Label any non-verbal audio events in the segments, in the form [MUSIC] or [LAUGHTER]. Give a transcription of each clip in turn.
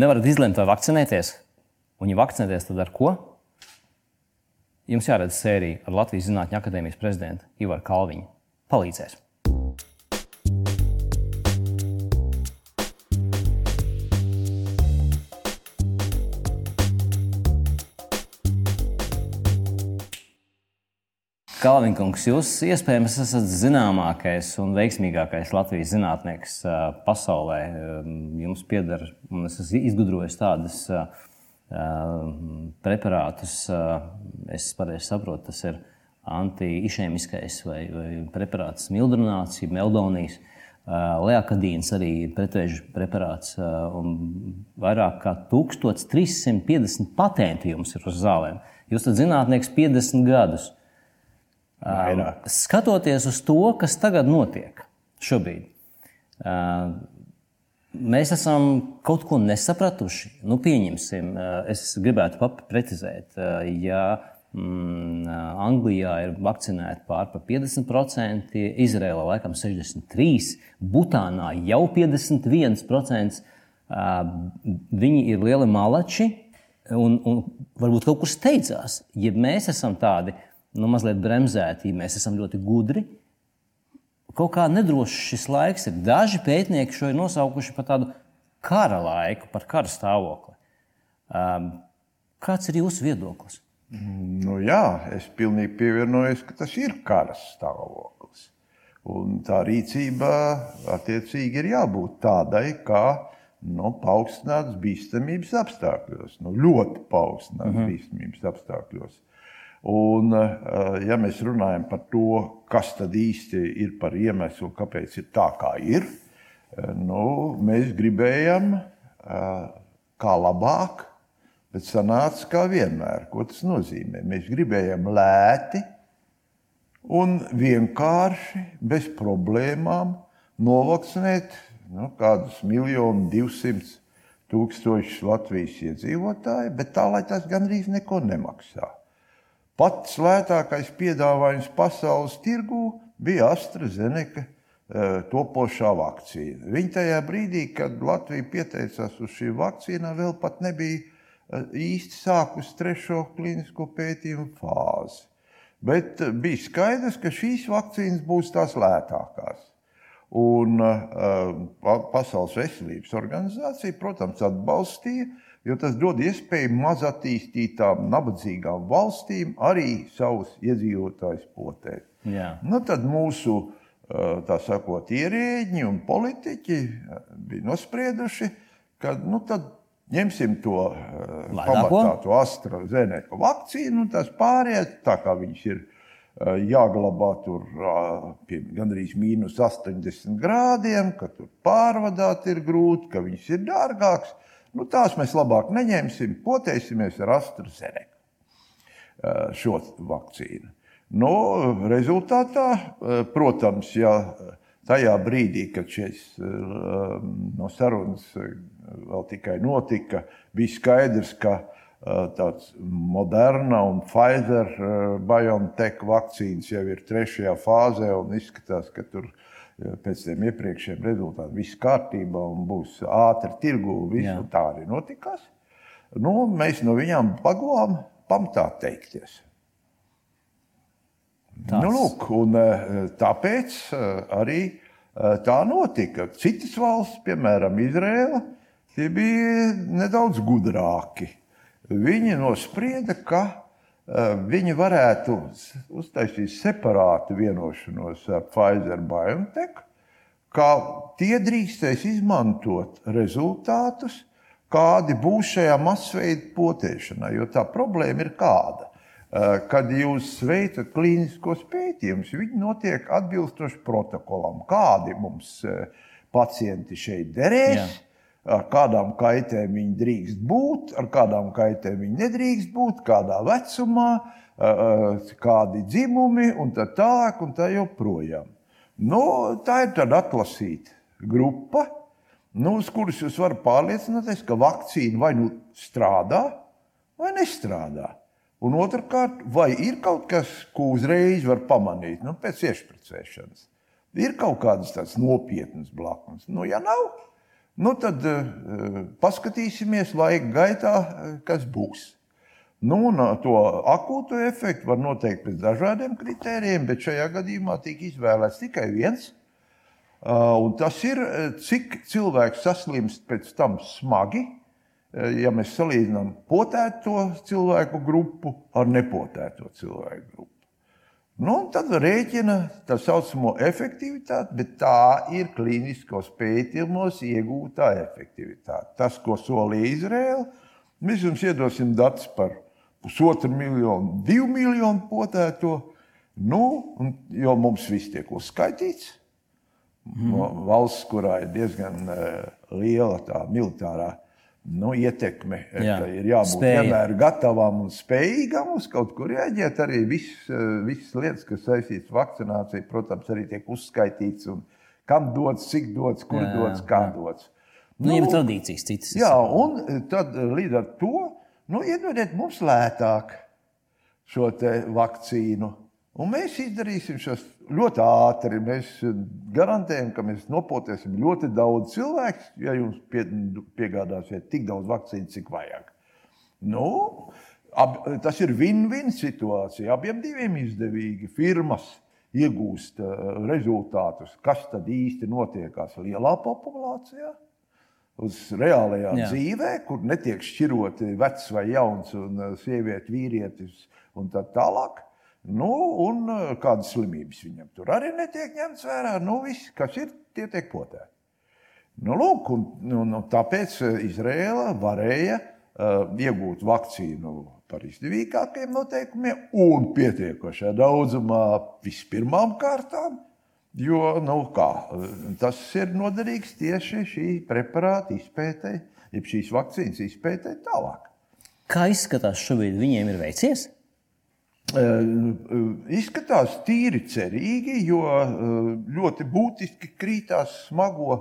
nevarat izlemt, vai vakcinēties. Un, ja vakcinēties, tad ar ko? Jums jāredz sērija ar Latvijas Zinātņu akadēmijas prezidentu Ivaru Kalviņu. Palīdzēs! Kalvinkungs, jūs iespējams esat zināmākais un veiksmīgākais Latvijas zinātnieks pasaulē. Jums pieder, un es esmu izgudrojis tādas preparātus, es pareizi saprotu, tas ir anti-išēmiskais vai, vai preparāts mildrunāts, jeb meldonijas. Leakadīns arī ir pretvēža preparāts, un vairāk kā 1350 patentu jums ir uz zālēm. Jūs esat zinātnieks 50 gadus. Vairāk. Um, skatoties uz to, kas tagad notiek šobrīd, uh, mēs esam kaut ko nesapratuši. Nu, pieņemsim, uh, es gribētu precizēt, uh, ja mm, Anglijā ir vakcinēti pār par 50%, Izrēlā laikam 63%, Butānā jau 51%. Viņi ir lieli malači un, un varbūt kaut kur steidzās. Ja mēs esam tādi, nu, mazliet bremzēti, mēs esam ļoti gudri. Kaut kā nedrošs šis laiks ir. Daži pētnieki šo ir nosaukuši par tādu kara laiku, par kara stāvokli. Um, kāds ir jūsu viedoklis? Nu, jā, es pilnīgi pievienojos, ka tas ir kara stāvoklis. Un tā rīcība attiecīgi ir jābūt tādai, kā nu, paaugstinātas bīstamības apstākļos, nu, ļoti paaugstinātas mm -hmm. bīstamības apstākļos. Un, eh, ja mēs runājam par to, kas tad īsti ir par iemeslu, kāpēc ir tā, kā ir, eh, nu, mēs gribējām, eh, kā labāk, bet sanāca kā vienmēr. Ko tas nozīmē? Mēs gribējām lēti un vienkārši, bez problēmām novakcinēt nu, kādus miljonus, divsimt tūkstošus Latvijas iedzīvotāju, bet tā, lai tas gandrīz neko nemaksā. Pats lētākais piedāvājums pasaules tirgū bija AstraZeneca eh, topošā vakcīna. Viņa tajā brīdī, kad Latvija pieteicās uz šīm vakcīnām, vēl pat nebija eh, īsti sākusi trešo klinisko pētījumu fāzi. Bet eh, bija skaidrs, ka šīs vakcīnas būs tās lētākās. Un uh, Pasaules veselības organizācija, protams, atbalstīja uh, jo tas dod iespēju mazattīstītām, nabadzīgām valstīm arī savus iedzīvotājus potēt. Jā. Nu, tad mūsu tā sakot, ierēģi un politiķi bija nosprieduši, ka nu, ņemsim to pamatātu AstraZeneca vakcīnu, un tās pārējās, tā kā viņas ir jāglabā tur pie gandrīz mīnus 80 grādiem, ka tur pārvadāt ir grūti, ka viņas ir dārgākas. Nu, tās mēs labāk neņemsim, potēsimies ar AstraZeneca šo vakcīnu. Nu, rezultātā, protams, ja tajā brīdī, kad šīs no sarunas vēl tikai notika, bija skaidrs, ka tāds Moderna un Pfizer BioNTech vakcīnas jau ir trešajā fāzē un izskatās, ka tur ir pēc tiem iepriekšējiem rezultātiem viss kārtībā un būs ātri tirgu. Visu, tā arī notikās. Nu, mēs no viņām pagavām pamatā teikties. Tas. Nu, lūk, un, eh, tāpēc eh, arī eh, tā notika. Citas valsts, piemēram, Izraela, tie bija nedaudz gudrāki. Viņi nosprieda, ka viņi varētu uztaisīt separātu vienošanos ar Pfizer BioNTech, kā tie drīkstēs izmantot rezultātus, kādi būs šajā masveida potēšanā. Jo tā problēma ir kāda. Eh, kad jūs veicat klīniskos pētījumus, viņi notiek atbilstoši protokolam, kādi mums eh, pacienti šeit derēs. Jā ar kādām kaitēm viņi drīkst būt, ar kādām kaitēm viņi nedrīkst būt, kādā vecumā, kādi dzimumi un tā tālāk un tā joprojām. Nu, tā ir tāda atlasīta grupa, nu, uz kuras jūs varat pārliecināties, ka vakcīna vai nu strādā, vai nestrādā. Un otrkārt, vai ir kaut kas, ko uzreiz var pamanīt nu, pēc iešpricēšanas? Ir kaut kādas tādas nopietnas blaknes. Nu, ja nav, Nu, tad uh, paskatīsimies laika gaitā, kas būs. Nu, un to akūto efektu var noteikt pēc dažādiem kritērijiem, bet šajā gadījumā tika izvēlēts tikai viens. Uh, tas ir, cik cilvēks saslimst pēc tam smagi, ja mēs salīdzinām potēto cilvēku grupu ar nepotēto cilvēku grupu. Nu, tad rēķina tā saucamo efektivitāti, bet tā ir klīniskos pētījumos iegūtā efektivitāte. Tas, ko solīja Izraela, mēs jums iedosim datus par pusotru miljonu, divu miljonu potēto, nu, jo mums viss tiek uzskaitīts. Mm. Valsts, kurā ir diezgan uh, liela tā militārā nu, ietekme. Jā. Ir jābūt Spēja. vienmēr gatavam un spējīgam uz kaut kur rēģēt. Arī viss, eh, visas lietas, kas saistītas ar vakcināciju, protams, arī tiek uzskaitīts. Kam dots, cik dots, kur jā, dots, kā jā. dots. Nu, nu, ir tradīcijas citas. Jā, un eh, tad eh, līdz ar to nu, iedodiet mums lētāk šo vakcīnu. Un mēs izdarīsim šos ļoti ātri. Mēs garantējam, ka mēs nopotēsim ļoti daudz cilvēku, ja jums pie, piegādāsiet tik daudz vakcīnu, cik vajag. Nu, ab, tas ir win-win situācija. Abiem diviem izdevīgi. Firmas iegūst uh, rezultātus, kas tad īsti notiekās lielā populācijā. Uz reālajā Jā. dzīvē, kur netiek šķiroti vecs vai jauns, un uh, sieviete, vīrietis un tā tālāk. Nu, un eh, kādas slimības viņam tur arī netiek ņemts vērā. Nu, viss, kas ir, tie tiek potēti. Nu, lūk, un, un, un tāpēc eh, Izraela varēja uh, iegūt vakcīnu par izdevīgākiem noteikumiem un pietiekošā daudzumā vispirmām kārtām. Jo nu, kā, tas ir noderīgs tieši šī preparāta izpētē, jeb šīs vakcīnas izpētē tālāk. Kā izskatās šobrīd? Viņiem ir veicies? Izskatās tīri cerīgi, jo ļoti būtiski krītās smago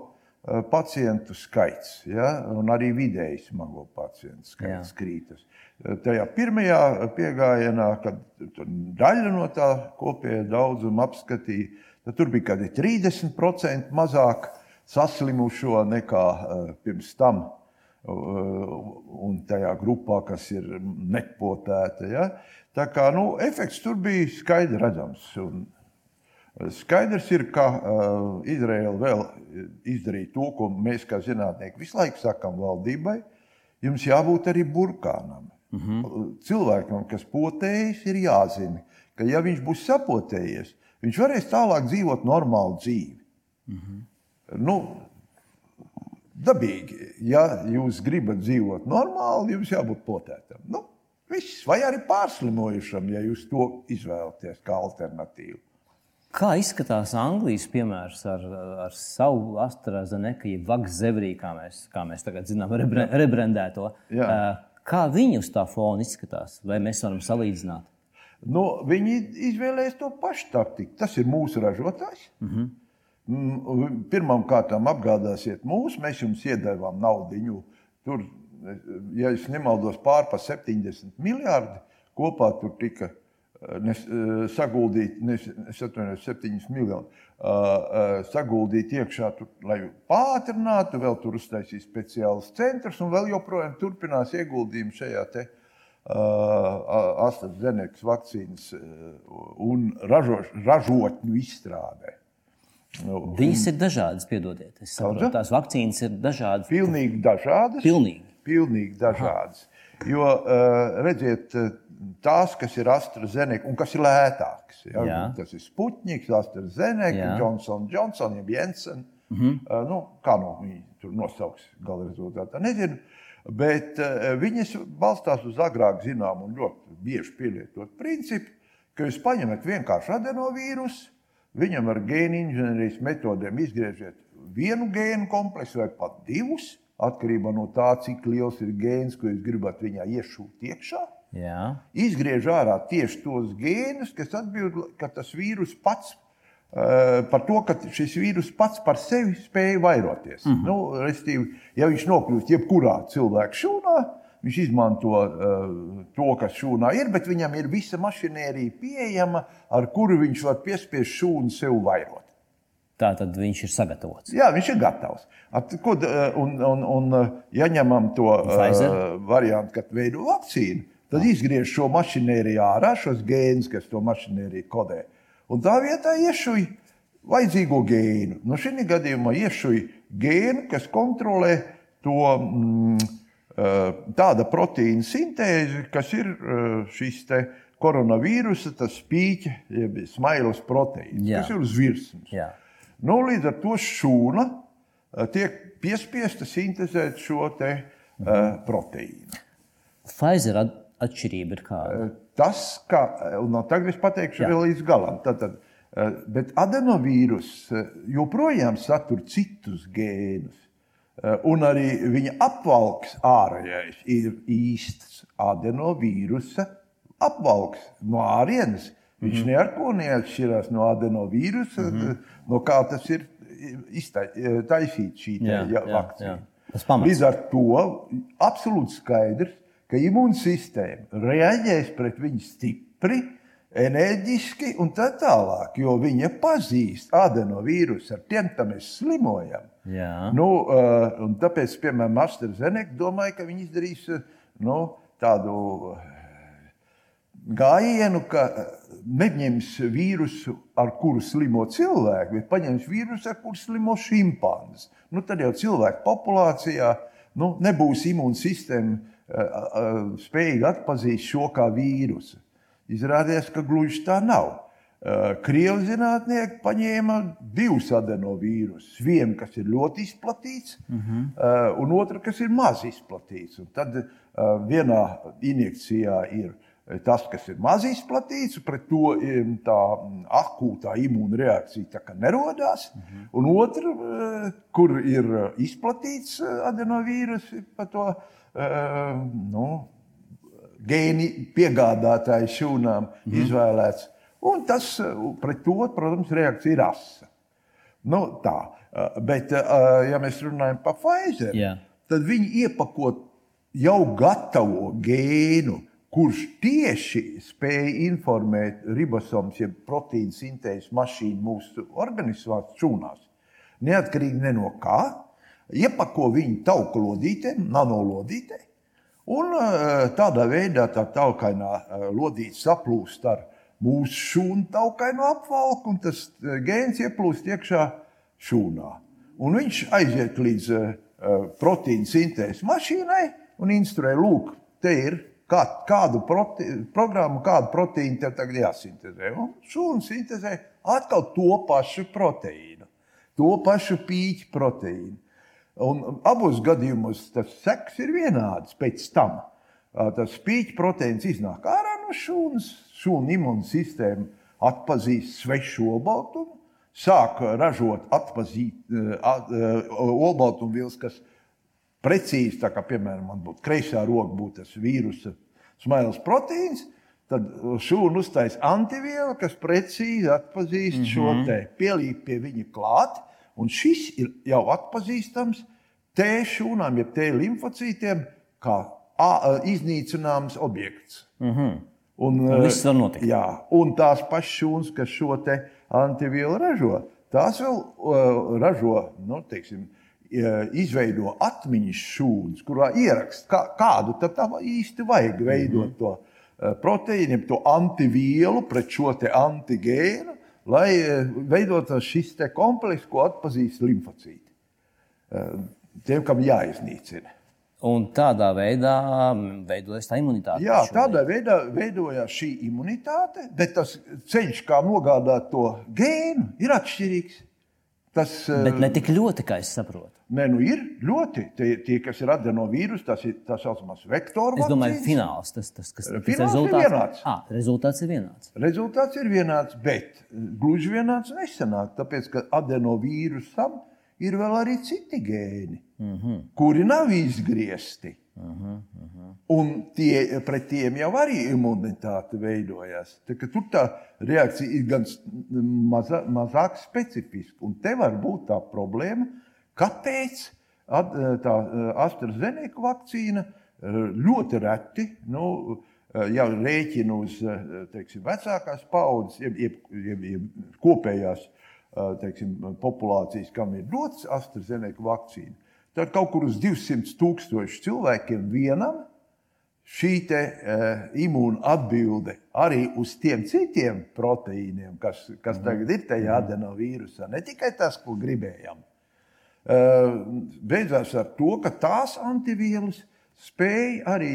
pacientu skaits, ja? un arī vidēji smago pacientu skaits Jā. krītas. Tajā pirmajā piegājienā, kad daļa no tā kopējā daudzuma apskatīja, tad tur bija kaut kādi 30% mazāk saslimušo nekā pirms tam. Un tajā grupā, kas ir nepotēta. Ja? Tā kā nu, efekts tur bija skaidrs redzams. Un skaidrs ir, ka uh, Izraela vēl izdarīja to, ko mēs kā zinātnieki visu laiku sakām valdībai. Jums jābūt arī burkānam. Mm -hmm. Cilvēkam, kas potējas, ir jāzina, ka ja viņš būs sapotējies, viņš varēs tālāk dzīvot normālu dzīvi. Mm -hmm. nu, dabīgi, ja jūs gribat dzīvot normāli, jums jābūt potētam. Nu, Viss, vai arī pārslimojušam, ja jūs to izvēlaties kā alternatīvu. Kā izskatās Anglijas piemērs ar, ar savu AstraZeneca, jeb Vakzevri, kā mēs, kā mēs tagad zinām, rebre, rebrandēto? Jā. Kā viņi uz tā fona izskatās? Vai mēs varam salīdzināt? Nu, viņi izvēlējās to pašu taktiku. Tas ir mūsu ražotājs. Mhm. Mm -hmm. Pirmkārt, apgādāsiet mūs, mēs jums iedevām naudu. Tur ja es nemaldos, pārpa 70 miljardi. Kopā tur tika eh, nes, eh, saguldīti, nes, es atvainojos, 7 miljoni. Uh, saguldīt iekšā, tur, lai pātrinātu, vēl tur uztaisīs speciāls centrs un vēl joprojām turpinās ieguldījumi šajā te uh, AstraZenekas vakcīnas un ražoš, ražotņu izstrādē. Nu, Viņas ir dažādas, piedodiet. Es saprotu, tās vakcīnas ir dažādas. Pilnīgi dažādas. Pilnīgi pilnīgi dažādas. Jo, eh, redziet, eh, tās, kas ir AstraZeneca un kas ir lētākas, ja? Jā. tas ir Sputniks, AstraZeneca, Johnson, Johnson, Jensen. Mm -hmm. nu, kā no viņi tur nosauks gala rezultātā, nezinu. Bet viņas balstās uz agrāk zināmu un ļoti bieži pielietotu principu, ka jūs paņemat vienkārši adenovīrusu, viņam ar gēnu inženierijas metodēm izgriežat vienu gēnu kompleksu vai pat divus, atkarībā no tā, cik liels ir gēns, ko jūs gribat viņā iešūt iekšā. Jā. Izgriež ārā tieši tos gēnus, kas atbild, ka tas vīrus pats uh, par to, ka šis vīrus pats par sevi spēja vairoties. Mm -hmm. nu, restīvi, ja viņš nokļūst jebkurā cilvēka šūnā, viņš izmanto uh, to, kas šūnā ir, bet viņam ir visa mašinērija pieejama, ar kuru viņš var piespiest šūnu sev vairot. Tā tad viņš ir sagatavots. Jā, viņš ir gatavs. At, ko, d- un, un, un, ja ņemam to Pfizer? uh, variantu, kad veido vakcīnu, tad izgriež šo mašinēriju ārā, šos gēnus, kas to mašinēriju kodē. Un tā vietā iešuj vajadzīgo gēnu. Nu, šī gadījumā iešuj gēnu, kas kontrolē to mm, uh, tāda proteīna sintēzi, kas ir šis te koronavīrusa, tas spīķa, jeb smailas proteīns, Jā. kas ir uz virsmas. Jā. Nu, līdz ar to šūna eh, tiek piespiesta sintēzēt šo te, uh, proteīnu. Pfizer at atšķirība ir kāda. Tas, kā, un no tagad es pateikšu Jā. vēl līdz galam, tātad, eh, bet adenovīrus eh, joprojām satur citus gēnus. Eh, Un arī viņa apvalks ārējais ir īsts adenovīrusa apvalks no ārienes. Viņš mm neko neatšķirās no adenovīrusa, mm -hmm. no kā tas ir taisīts šī vakcīna. Līdz ar to absolūti skaidrs, ka imūnsistēma reaģēs pret viņu stipri, enerģiski un tā tālāk, jo viņa pazīst adenovīrusu, ar tiem tam mēs slimojam. Jā. Nu, un tāpēc, piemēram, AstraZeneca domāja, ka viņi izdarīs uh, nu, tādu gājienu, ka uh, neņems vīrusu, ar kuru slimo cilvēki, bet paņems vīrusu, ar kuru slimo šimpanzes. Nu, tad jau cilvēku populācijā nu, nebūs imūnsistēma uh, spējīga atzīt šo kā vīrusu. Izrādījās, ka gluži tā nav. Uh, Krievu zinātnieki paņēma divus adenovīrusus. Vienu, kas ir ļoti izplatīts, uh -huh. un otru, kas ir maz izplatīts. Un tad vienā injekcijā ir tas, kas ir maz izplatīts, pret to tā mm, akūtā imūnreakcija tā kā nerodās. Uh -huh. Un otra, uh, kur ir uh, izplatīts uh, adenovīrus, ir par to nu, gēni piegādātāju šūnām mm -hmm. izvēlēts. Un tas pret to, protams, reakcija ir asa. Nu, tā. Bet, ja mēs runājam par Pfizer, Jā. tad viņi iepakot jau gatavo gēnu, kurš tieši spēj informēt ribosomus, jeb proteīnu sintēzes mašīnu mūsu organismā, šūnās. Neatkarīgi ne no kā, iepako viņu tauku lodītēm, nanolodītēm. Un eh, tādā veidā tā taukainā eh, lodīte saplūst ar mūsu šūnu taukaino apvalku, un tas eh, gēns ieplūst iekšā šūnā. Un viņš aiziet līdz proteīna sintēzes mašīnai un instruē, lūk, te ir kā, kādu prote, programmu, kādu proteīnu tev tagad jāsintēzē. Un šūna sintēzē atkal to pašu proteīnu, to pašu pīķu proteīnu. Un abos gadījumos tas seks ir vienāds pēc tam. Tas spīķa proteīns iznāk ārā no šūnas, šūnu imūnsistēma atpazīst svešu olbaltumu, sāk ražot, atpazīt olbaltumvielas, kas precīzi, tā kā piemēram man būtu kreisā roka, būtu tas vīrusa smailes proteīns. Tad šūna uztaisīs antivielu, kas precīzi atpazīst mm -hmm. šo te pielīpu pie viņa klāt. Un šis ir jau atpazīstams T šūnām, jeb T limfocītiem, kā a, iznīcināms objekts. Mm -hmm. Un, Un viss var notikt. Jā, un tās pašas šūnas, kas šo antivielu ražo, tās vēl uh, ražo, nu, teiksim, izveido atmiņas šūnas, kurā ierakst, kā, kādu tam īsti vajag veidot -hmm. to uh, proteīnu, to antivielu pret šo antigēnu, lai uh, veidotu šis komplekss, ko atpazīst limfocīti. Tiem, kam jāiznīcina. Un tādā veidā mm, veidojas tā imunitāte. Jā, tādā veidā veidojās šī imunitāte, bet tas ceļš, kā nogādāt to gēnu, ir atšķirīgs. Tas eh, Bet ne tik ļoti, kā es saprotu. ne, nu ir ļoti. Tie, tie kas ir adenovīrusi, tas ir tā saucamās vektoru Es domāju, vakcīnas. fināls tas, tas kas tas Fināls ir rezultāts. vienāds. À, rezultāts ir vienāds. Rezultāts ir vienāds, bet gluži vienāds nesanāk. Tāpēc, ka adenovīrusam ir vēl arī citi gēni, mm -hmm. kuri nav izgriezti. Mm -hmm. Un tie, pret tiem jau arī imunitāte veidojas. Tā, tur tā reakcija ir gan maza, mazāk specifiska. Un te var būt tā problēma, kāpēc tā AstraZeneca vakcīna eh, ļoti reti. Nu, jau rēķina uz teiksim, vecākās paudzes, jeb, jeb, jeb, jeb kopējās teiksim, populācijas, kam ir dots AstraZeneca vakcīna, tad kaut kur uz 200 tūkstošu cilvēkiem vienam šī te, uh, imūna atbilde arī uz tiem citiem proteīniem, kas, kas tagad ir tajā adenovīrusā, ne tikai tas, ko gribējām. Uh, beidzās ar to, ka tās antivielas spēja arī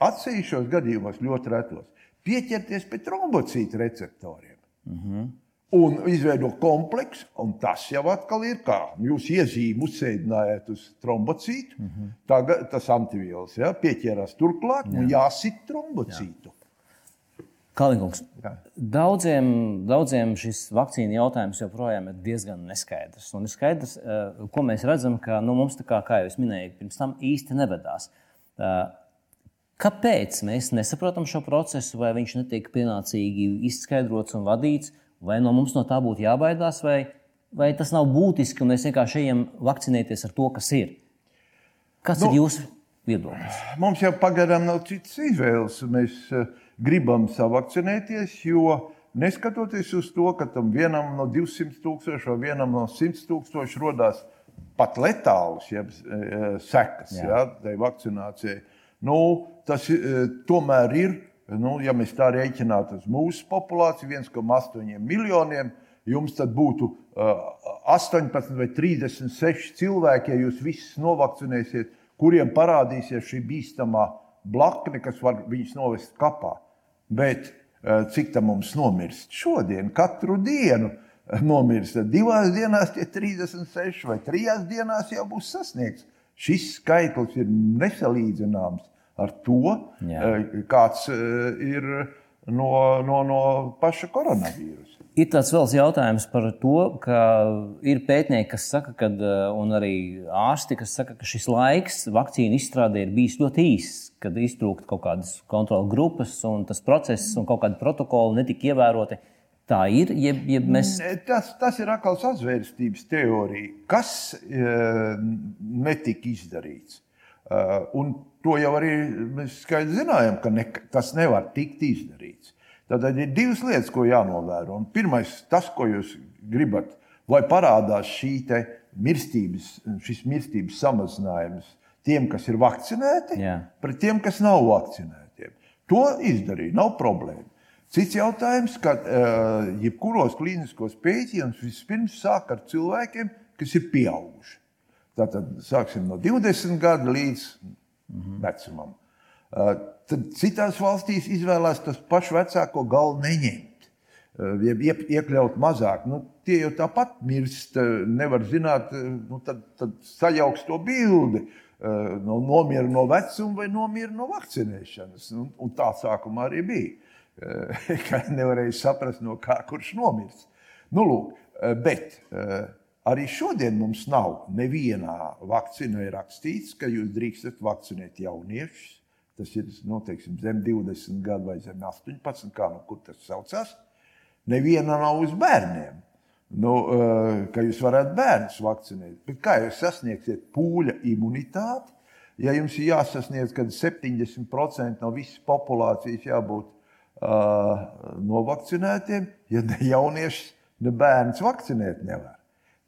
atsevišķos gadījumos, ļoti retos, pieķerties pie trombocītu receptoriem. Uh -huh. Un izveido kompleksu, un tas jau atkal ir kā jūs iezīmējat, uzsēdinājāt uz trombocītu. Mm -hmm. Tagad tas antivielas ja, pieķerās turklāt Jā. un jāsit trombocītu. Jā. Kalinkungs, daudziem, daudziem šis vakcīnu jautājums joprojām ir diezgan neskaidrs. Un ir skaidrs, eh, ko mēs redzam, ka nu, mums, kā, kā jau minēju, pirms tam īsti nevedās. Eh, kāpēc mēs nesaprotam šo procesu, vai viņš netiek pienācīgi izskaidrots un vadīts? Vai no mums no tā būtu jābaidās, vai, vai tas nav būtiski, un mēs vienkārši ejam vakcinēties ar to, kas ir? Kas nu, ir jūsu viedoklis? Mums jau pagaidām nav citas izvēles. Mēs uh, gribam savakcinēties, jo neskatoties uz to, ka tam vienam no 200 tūkstošiem vai vienam no 100 tūkstošiem rodās pat letāls jeb, uh, sekas ja, tai vakcinācijai, nu, tas tomēr ir Nu, ja mēs tā rēķinātu uz mūsu populāciju, 1,8 miljoniem, jums tad būtu uh, 18 vai 36 cilvēki, ja jūs visus novakcinēsiet, kuriem parādīsies šī bīstamā blakne, kas var viņus novest kapā. Bet uh, cik tam mums nomirst šodien, katru dienu? Nomirst divās dienās, tie 36 vai trijās dienās jau būs sasniegts. Šis skaitlis ir nesalīdzināms ar to, Jā. Eh, kāds eh, ir no, no, no paša koronavīrusa. Ir tāds vēl jautājums par to, ka ir pētnieki, kas saka, ka, eh, un arī ārsti, kas saka, ka šis laiks vakcīnu izstrādē ir bijis ļoti īss, kad iztrūkst kaut kādas kontrola grupas, un tas process un kaut kādi protokoli netika ievēroti. Tā ir. Jeb, jeb mēs... tas, tas ir atkal sazvērstības teorija. Kas e, netika izdarīts? Uh, un to jau arī mēs skaidri zinājām, ka ne, tas nevar tikt izdarīts. Tad ir divas lietas, ko jānovēro. Pirmais, tas, ko jūs gribat, lai parādās šī mirstības, šis mirstības samazinājums tiem, kas ir vakcinēti, Jā. pret tiem, kas nav vakcinēti. To izdarīja, nav problēma. Cits jautājums, ka uh, jebkuros klīniskos pētījumus vispirms sāk ar cilvēkiem, kas ir pieauguši. Tātad sāksim no 20 gadu līdz vecumam. Tad citās valstīs izvēlās tas pašu vecāko galu neņemt. Ja iekļaut mazāk, nu, tie jau tāpat mirst. Nevar zināt, nu, tad, tad sajauks to bildi. No, nomira no vecuma vai nomira no vakcinēšanas. Un, un tā sākumā arī bija. [LAUGHS] Ka nevarēja saprast, no kā kurš nomirs. Nu, lūk, bet Arī šodien mums nav nevienā vakcīnā rakstīts, ka jūs drīkstat vakcinēt jauniešus. Tas ir nu, teiksim, zem 20 gadu vai zem 18, kā nu, kur tas saucās. Neviena nav uz bērniem. Nu, eh, ka jūs varētu bērnus vakcinēt. Bet kā jūs sasniegsiet pūļa imunitāti? Ja jums ir jāsasniedz, kad 70% no visas populācijas jābūt uh, novakcinētiem, ja ne jauniešus, ne bērnus vakcinēt nevar.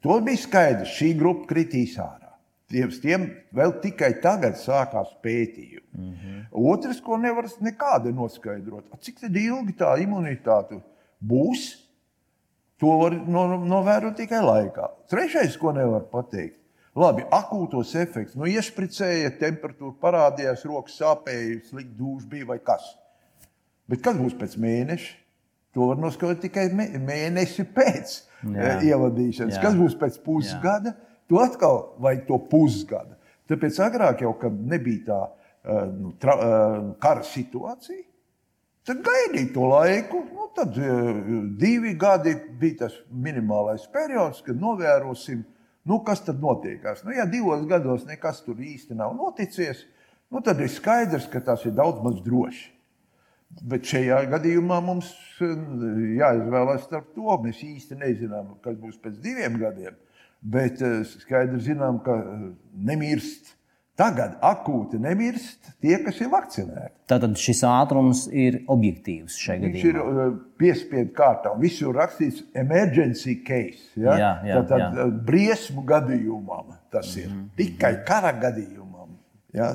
To bija skaidrs. Šī grupa kritīs ārā. Tiem, tiem vēl tikai tagad sākās pētījumi. Mm -hmm. Otrs, ko nevar nekādi noskaidrot, cik ilgi tā imunitāte būs, to var novērot tikai laikā. Trešais, ko nevar pateikt, labi, akūtos efekts. Nu, iespricēja, temperatūra parādījās, rokas sāpēja, slikti dūši bija vai kas. Bet kas būs pēc mēneša? To var noskaidrot tikai mēnesi pēc jā. Eh, ievadīšanas. Jā. Kas būs pēc pusgada? Jā. To atkal vai to pusgada. Tāpēc agrāk jau, kad nebija tā eh, nu, tra, eh, kara situācija, tad gaidīja to laiku. Nu, tad divi gadi bija tas minimālais periods, kad novērosim, nu, kas tad notiekās. Nu, ja divos gados nekas tur īsti nav noticies, nu, tad ir skaidrs, ka tas ir daudz maz droši. Bet šajā gadījumā mums eh, jāizvēlas starp to. Mēs īsti nezinām, kas būs pēc diviem gadiem. Bet eh, skaidri zinām, ka eh, nemirst Tagad akūti nemirst tie, kas ir vakcinēti. Tātad šis ātrums ir objektīvs šajā Viņš ir gadījumā. piespiedu kārtā. Visur rakstīts emergency case. Ja? Jā, jā, Tātad jā. briesmu gadījumam tas ir. Mhm. Tikai kara gadījumam. Ja,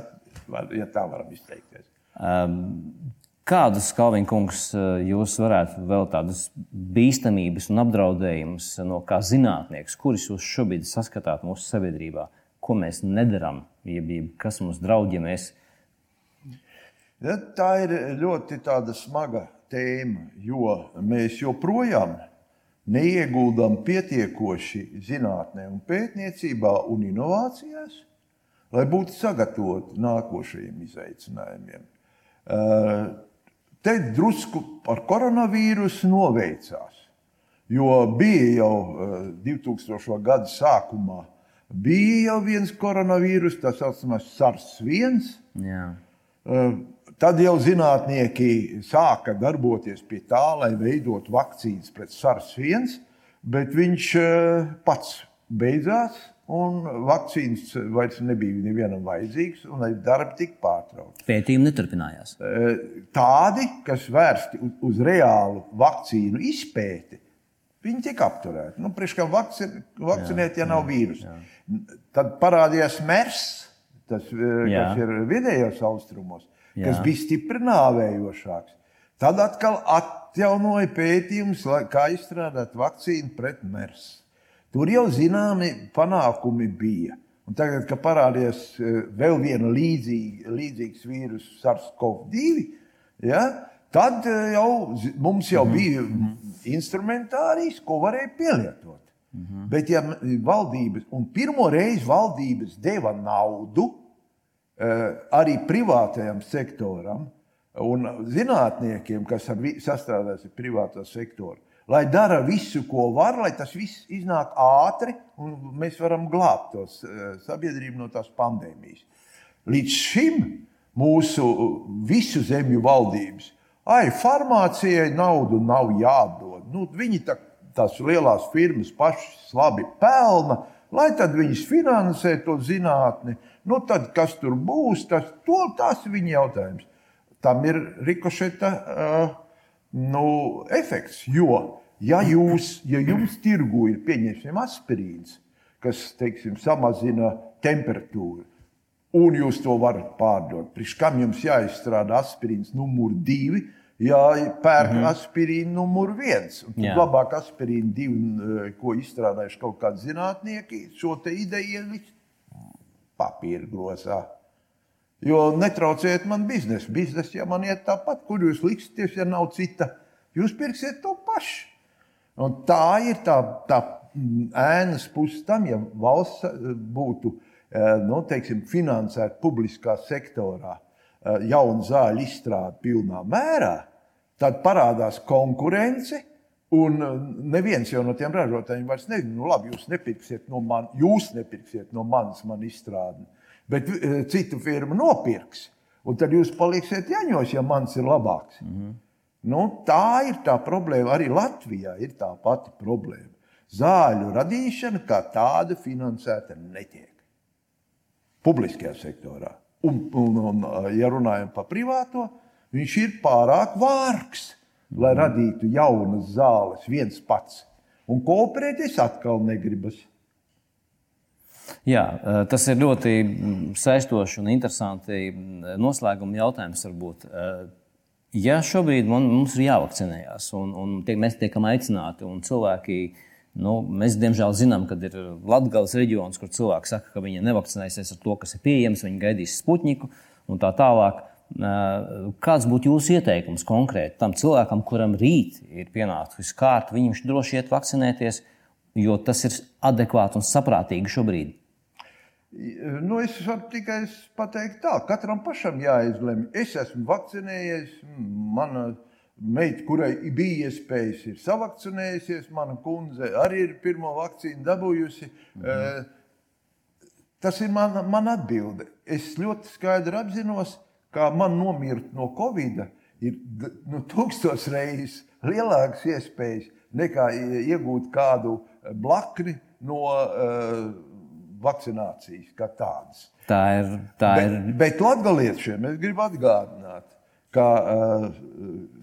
ja tā varam izteikties. Kādas, Kalvin kungs, jūs varētu vēl tādas bīstamības un apdraudējumus no kā zinātnieks, kurus jūs šobrīd saskatāt mūsu sabiedrībā, ko mēs nedarām, jeb, jeb kas mums draud, ja mēs Ja, tā ir ļoti smaga tēma, jo mēs joprojām neieguldām pietiekoši zinātnē, un pētniecībā un inovācijās, lai būtu sagatavoti nākošajiem izaicinājumiem. Eh, Te drusku par koronavīrusu noveicās, jo bija jau eh, 2000. gada sākumā. Bija jau viens koronavīrus, tā saucamais SARS-1, jā, Tad jau zinātnieki sāka darboties pie tā, lai veidotu vakcīnas pret SARS-1, bet viņš eh, pats beidzās, un vakcīnas vairs nebija nevienam vajadzīgas, un arī darbi tika pārtraukti. pētījumi neturpinājās. Eh, Tādi, kas vērsti uz, reālu vakcīnu izpēti, viņi tika apturēti. Nu, Priekš kā vakcin, vakcinēt, ja nav vīrusu. Tad parādījās MERS, tas, eh, Jā. kas ir vidējos austrumos, kas Jā. bija stipri nāvējošāks. Tad atkal atjaunoja pētījumus, kā izstrādāt vakcīnu pret MERS. Tur jau zināmi panākumi bija. Un tagad, kad parādījās eh, vēl viena līdzīga, līdzīgs vīrus, SARS-CoV-2, ja, tad eh, jau, mums jau bija instrumentārijs, ko varēja pielietot. Bet, ja valdības, un pirmo reizi valdības deva naudu eh, arī privātajam sektoram un zinātniekiem, kas sastrādājas ar privāto sektoru, lai dara visu, ko var, lai tas viss iznāk ātri un mēs varam glābt tos eh, sabiedrību no tās pandēmijas. Līdz šim mūsu visu zemju valdības, ai, farmācijai naudu nav jādod. Nu, viņi tā, tās lielās firmas pašas labi pelna, lai tad viņas finansē to zinātni. Nu, tad, kas tur būs, tas, to, tas ir viņa jautājums. Tam ir rikošeta uh, nu, efekts. Jo, ja, jūs, ja jums tirgu ir pieņemsim aspirīns, kas teiksim, samazina temperatūru, un jūs to varat pārdot, priekš kam jums jāizstrādā aspirīns numur divi, jāpērk mm -hmm. aspirīnu numur viens. Tad Jā. labāk aspirīnu divi, eh, ko izstrādājuši kaut kādi zinātnieki, šo te ideju ielikt papīra grozā. Jo netrauciet man biznesu. Biznesa jau man iet tāpat, kur jūs liksieties, ja nav cita. Jūs pirksiet to pašu. Un tā ir tā, tā ēnas puse tam, ja valsts eh, būtu eh, nu, teiksim, finansēta publiskā sektorā eh, jaunu zāļu izstrāde pilnā mērā, tad parādās konkurence. Un neviens jau no tiem ražotājiem vairs nezina, nu, labi, jūs nepirksiet no manis, jūs nepirksiet no manis man izstrādi. Bet eh, citu firmu nopirks, un tad jūs paliksiet jaņos, ja mans ir labāks. Mm -hmm. nu, tā ir tā problēma. Arī Latvijā ir tā pati problēma. Zāļu radīšana kā tāda finansēta netiek. Publiskajā sektorā. Un, un, un, ja runājam par privāto, viņš ir pārāk vārgs, lai radītu jaunas zāles viens pats. Un kooperēties atkal negribas. Jā, eh, tas ir ļoti saistoši un interesanti noslēguma jautājums. Varbūt. Eh, Ja šobrīd man, mums ir jāvakcinējās, un, un tiek, mēs tiekam aicināti, un cilvēki, nu, mēs diemžēl zinām, ka ir Latvijas reģions, kur cilvēki saka, ka viņi nevakcinēsies ar to, kas ir pieejams, viņi gaidīs sputniku un tā tālāk. Eh, Kāds būtu jūsu ieteikums konkrēti tam cilvēkam, kuram rīt ir pienācis kārta, viņš droši iet vakcinēties, jo tas ir adekvāti un saprātīgi šobrīd? Nu, es varu tikai pateikt, tā, katram pašam jāizlemj. Es esmu vakcinējies, mana meita, kurai bija iespējas, ir savakcinējusies, mana kundze arī ir pirmo vakcīnu dabūjusi. Mhm. Tas ir mana man atbilde. Es ļoti skaidri apzinos, ka man nomirt no Covid ir d- nu, tūkstoš reizes lielākas iespējas nekā iegūt kādu blakni no uh, vakcinācijas kā tādas. Tā ir. Tā ir... Bet, bet latgaliešiem es gribu atgādināt, ka uh,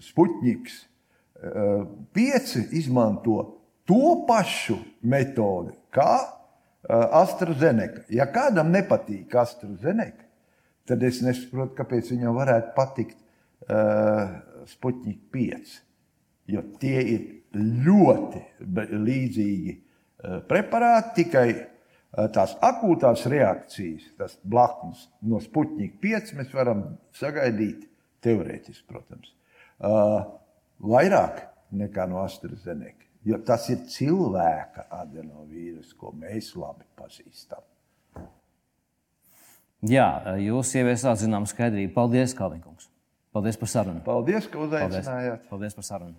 Sputniks uh, 5 izmanto to pašu metodi kā uh, AstraZeneca. Ja kādam nepatīk AstraZeneca, tad es nesaprotu, kāpēc viņam varētu patikt uh, Sputnik 5. Jo tie ir ļoti līdzīgi uh, preparāti, tikai uh, tās akūtās reakcijas, tas blaknes no Sputnik 5 mēs varam sagaidīt teorētiski, protams, uh, vairāk nekā no AstraZeneca. Jo tas ir cilvēka adenovīrus, ko mēs labi pazīstam. Jā, jūs ieviesāt zināmu skaidrību. Paldies, Kalniņkungs! Paldies par sarunu! Paldies, ka uzaicinājāt! Paldies, Paldies par sarunu!